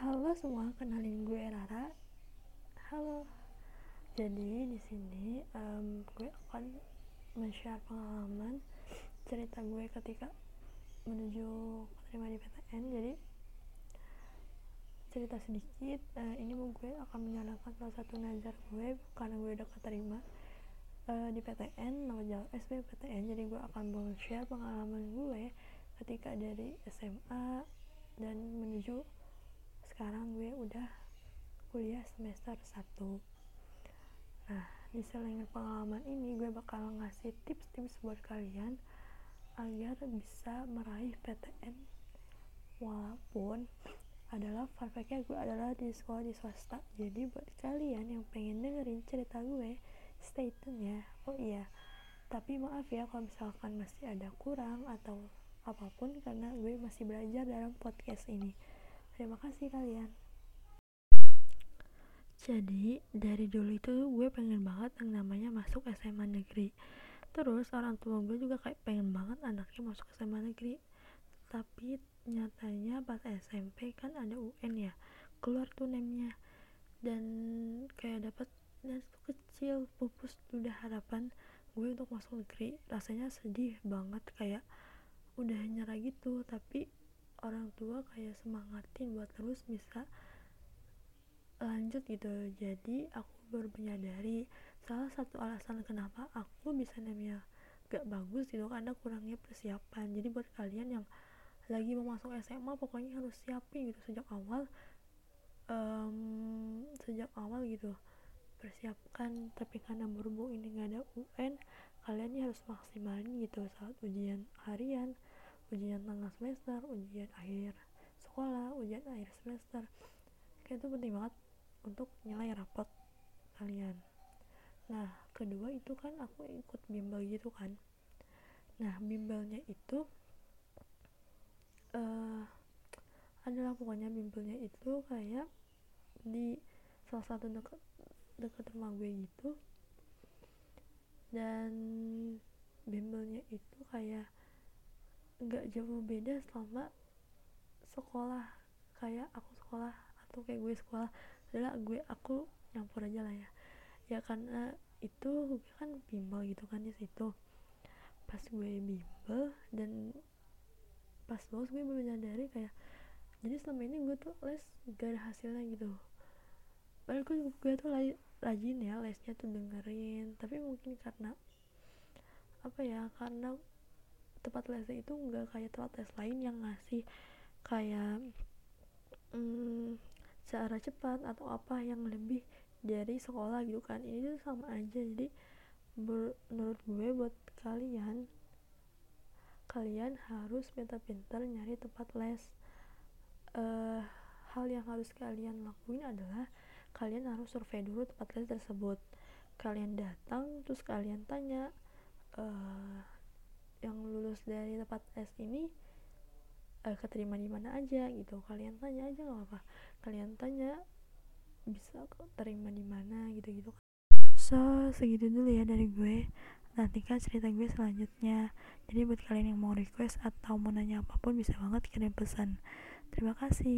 Halo semua, kenalin gue Rara. Halo. Jadi di sini um, gue akan men-share pengalaman cerita gue ketika menuju terima di PTN. Jadi cerita sedikit. Uh, ini mau gue akan menyalahkan salah satu nazar gue karena gue udah keterima uh, di PTN nama jalan SB PTN. Jadi gue akan share pengalaman gue ketika dari SMA dan menuju sekarang gue udah kuliah semester 1 nah di selain pengalaman ini gue bakal ngasih tips-tips buat kalian agar bisa meraih PTN walaupun adalah fact gue adalah di sekolah di swasta. Jadi buat kalian yang pengen dengerin cerita gue stay tune ya. Oh iya tapi maaf ya kalau misalkan masih ada kurang atau apa pun karena gue masih belajar dalam podcast ini terima kasih kalian. Jadi dari dulu itu gue pengen banget yang namanya masuk SMA negeri. Terus orang tua gue juga kayak pengen banget anaknya masuk SMA negeri. Tapi nyatanya pas SMP kan ada UN ya keluar tuh namanya dan kayak dapat dan kecil pupus udah harapan gue untuk masuk negeri. Rasanya sedih banget kayak udah nyerah gitu. Tapi orang tua kayak semangatin buat terus bisa lanjut gitu. Jadi aku baru menyadari salah satu alasan kenapa aku bisa namanya gak bagus gitu karena kurangnya persiapan. Jadi buat kalian yang lagi mau masuk SMA pokoknya harus siapin gitu. Sejak awal um, sejak awal gitu persiapkan. Tapi karena berhubung ini gak ada UN kalian harus maksimalin gitu saat ujian harian ujian tengah semester ujian akhir sekolah ujian akhir semester. Kayak itu penting banget untuk nilai rapot kalian. Nah kedua itu kan aku ikut bimbel gitu kan. Nah bimbelnya itu uh, adalah pokoknya bimbelnya itu kayak di salah satu deket deket rumah gue gitu. Dan bimbelnya itu kayak nggak jauh beda selama sekolah. Kayak aku sekolah atau kayak gue sekolah adalah gue aku nyampur aja lah ya. Ya karena itu gue kan bimbel gitu kan di situ. Pas gue bimbel dan pas lulus gue baru nyadari kayak jadi selama ini gue tuh les gak ada hasilnya gitu. Padahal gue, gue tuh rajin ya lesnya tuh dengerin. Tapi mungkin karena apa ya karena tempat lesnya itu nggak kayak tempat les lain yang ngasih kayak hmm, cara cepat atau apa yang lebih dari sekolah gitu kan. Ini tuh sama aja. Jadi menurut gue buat kalian kalian harus pintar-pintar nyari tempat les. Uh, hal yang harus kalian lakuin adalah kalian harus survei dulu tempat les tersebut. Kalian datang terus kalian tanya uh, yang lulus dari tempat S ini uh, keterima di mana aja gitu. Kalian tanya aja nggak apa kalian tanya bisa terima di mana? gitu gitu so segitu dulu ya dari gue. Nantikan cerita gue selanjutnya. Jadi buat kalian yang mau request atau mau nanya apa pun bisa banget kirim pesan. Terima kasih